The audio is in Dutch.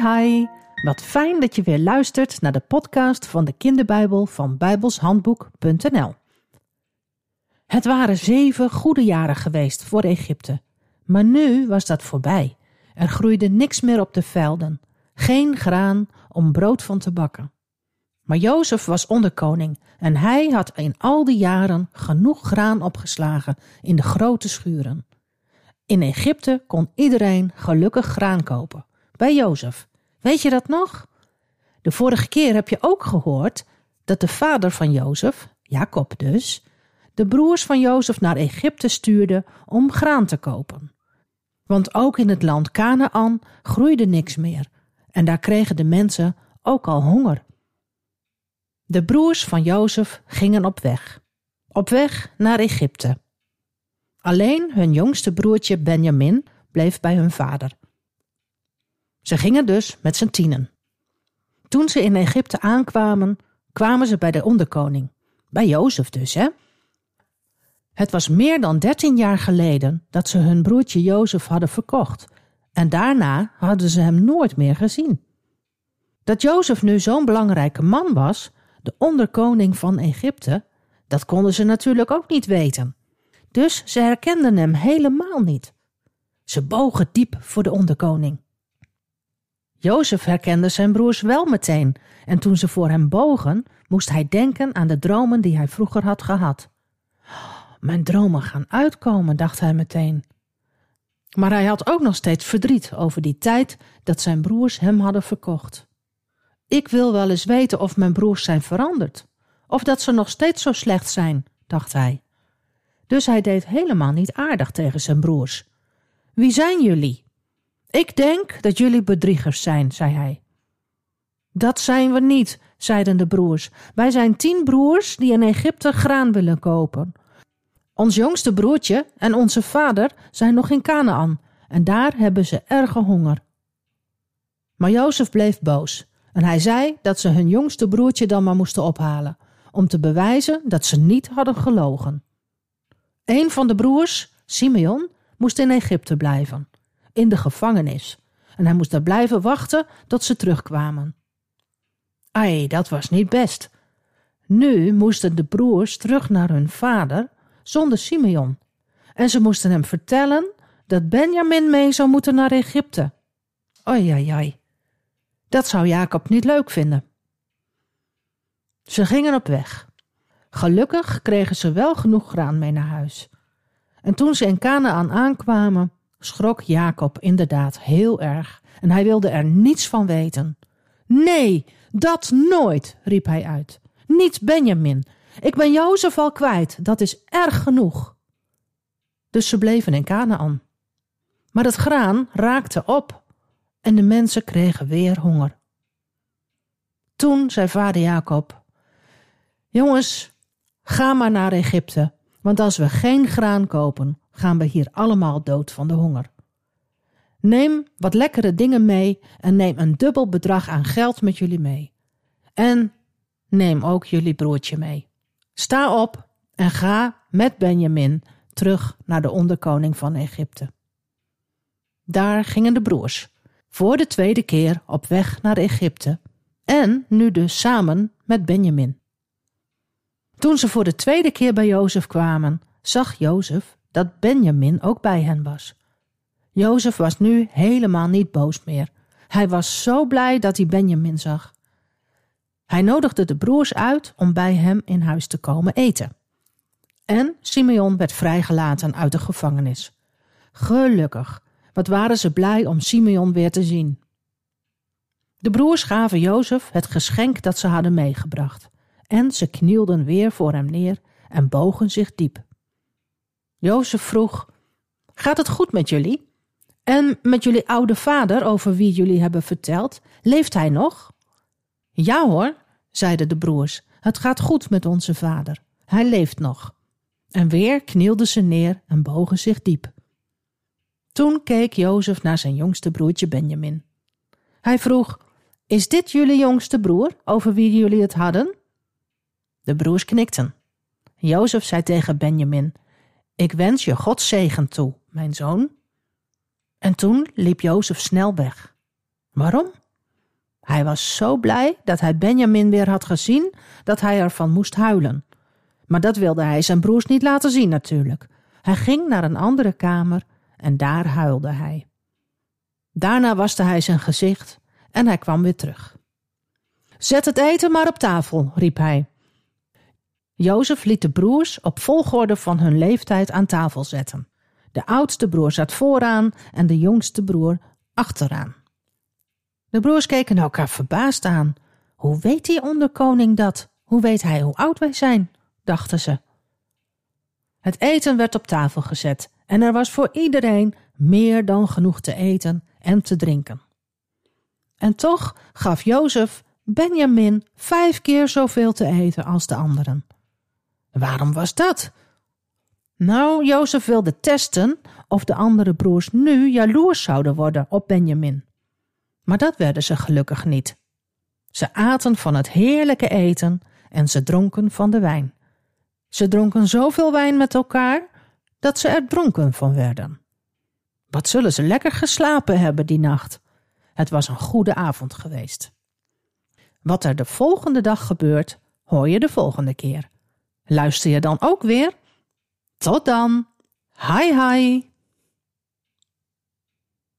Hi wat fijn dat je weer luistert naar de podcast van de kinderbijbel van bijbelshandboek.nl. Het waren zeven goede jaren geweest voor Egypte, maar nu was dat voorbij. Er groeide niks meer op de velden, geen graan om brood van te bakken. Maar Jozef was onderkoning en hij had in al die jaren genoeg graan opgeslagen in de grote schuren. In Egypte kon iedereen gelukkig graan kopen. Bij Jozef. Weet je dat nog? De vorige keer heb je ook gehoord dat de vader van Jozef, Jacob dus, de broers van Jozef naar Egypte stuurde om graan te kopen. Want ook in het land Canaan groeide niks meer en daar kregen de mensen ook al honger. De broers van Jozef gingen op weg, op weg naar Egypte. Alleen hun jongste broertje Benjamin bleef bij hun vader. Ze gingen dus met z'n tienen. Toen ze in Egypte aankwamen, kwamen ze bij de onderkoning. Bij Jozef dus, hè? Het was meer dan dertien jaar geleden dat ze hun broertje Jozef hadden verkocht. En daarna hadden ze hem nooit meer gezien. Dat Jozef nu zo'n belangrijke man was, de onderkoning van Egypte, dat konden ze natuurlijk ook niet weten. Dus ze herkenden hem helemaal niet. Ze bogen diep voor de onderkoning. Jozef herkende zijn broers wel meteen, en toen ze voor hem bogen, moest hij denken aan de dromen die hij vroeger had gehad. Mijn dromen gaan uitkomen, dacht hij meteen. Maar hij had ook nog steeds verdriet over die tijd dat zijn broers hem hadden verkocht. Ik wil wel eens weten of mijn broers zijn veranderd, of dat ze nog steeds zo slecht zijn, dacht hij. Dus hij deed helemaal niet aardig tegen zijn broers. Wie zijn jullie? Ik denk dat jullie bedriegers zijn, zei hij. Dat zijn we niet, zeiden de broers. Wij zijn tien broers die in Egypte graan willen kopen. Ons jongste broertje en onze vader zijn nog in Canaan en daar hebben ze erge honger. Maar Jozef bleef boos en hij zei dat ze hun jongste broertje dan maar moesten ophalen, om te bewijzen dat ze niet hadden gelogen. Een van de broers, Simeon, moest in Egypte blijven in de gevangenis en hij moest daar blijven wachten tot ze terugkwamen. Ai, dat was niet best. Nu moesten de broers terug naar hun vader zonder Simeon en ze moesten hem vertellen dat Benjamin mee zou moeten naar Egypte. Oei, ai, ai. Dat zou Jacob niet leuk vinden. Ze gingen op weg. Gelukkig kregen ze wel genoeg graan mee naar huis. En toen ze in Canaan aankwamen, schrok Jacob inderdaad heel erg en hij wilde er niets van weten. Nee, dat nooit, riep hij uit. Niet Benjamin. Ik ben Jozef al kwijt, dat is erg genoeg. Dus ze bleven in Canaan. Maar het graan raakte op en de mensen kregen weer honger. Toen zei vader Jacob: Jongens, ga maar naar Egypte, want als we geen graan kopen, gaan we hier allemaal dood van de honger. Neem wat lekkere dingen mee en neem een dubbel bedrag aan geld met jullie mee. En neem ook jullie broertje mee. Sta op en ga met Benjamin terug naar de onderkoning van Egypte. Daar gingen de broers, voor de tweede keer op weg naar Egypte en nu dus samen met Benjamin. Toen ze voor de tweede keer bij Jozef kwamen, zag Jozef dat Benjamin ook bij hen was. Jozef was nu helemaal niet boos meer. Hij was zo blij dat hij Benjamin zag. Hij nodigde de broers uit om bij hem in huis te komen eten. En Simeon werd vrijgelaten uit de gevangenis. Gelukkig, wat waren ze blij om Simeon weer te zien. De broers gaven Jozef het geschenk dat ze hadden meegebracht, en ze knielden weer voor hem neer en bogen zich diep. Jozef vroeg: Gaat het goed met jullie? En met jullie oude vader, over wie jullie hebben verteld, leeft hij nog? Ja hoor, zeiden de broers, het gaat goed met onze vader. Hij leeft nog. En weer knielden ze neer en bogen zich diep. Toen keek Jozef naar zijn jongste broertje Benjamin. Hij vroeg: Is dit jullie jongste broer, over wie jullie het hadden? De broers knikten. Jozef zei tegen Benjamin: ik wens je Gods zegen toe, mijn zoon. En toen liep Jozef snel weg. Waarom? Hij was zo blij dat hij Benjamin weer had gezien dat hij ervan moest huilen. Maar dat wilde hij zijn broers niet laten zien natuurlijk. Hij ging naar een andere kamer en daar huilde hij. Daarna waste hij zijn gezicht en hij kwam weer terug. Zet het eten maar op tafel, riep hij. Jozef liet de broers op volgorde van hun leeftijd aan tafel zetten. De oudste broer zat vooraan en de jongste broer achteraan. De broers keken elkaar verbaasd aan. Hoe weet die onderkoning dat? Hoe weet hij hoe oud wij zijn? dachten ze. Het eten werd op tafel gezet en er was voor iedereen meer dan genoeg te eten en te drinken. En toch gaf Jozef Benjamin vijf keer zoveel te eten als de anderen. Waarom was dat? Nou, Jozef wilde testen of de andere broers nu jaloers zouden worden op Benjamin. Maar dat werden ze gelukkig niet. Ze aten van het heerlijke eten en ze dronken van de wijn. Ze dronken zoveel wijn met elkaar dat ze er dronken van werden. Wat zullen ze lekker geslapen hebben die nacht? Het was een goede avond geweest. Wat er de volgende dag gebeurt, hoor je de volgende keer. Luister je dan ook weer? Tot dan. Hi hi.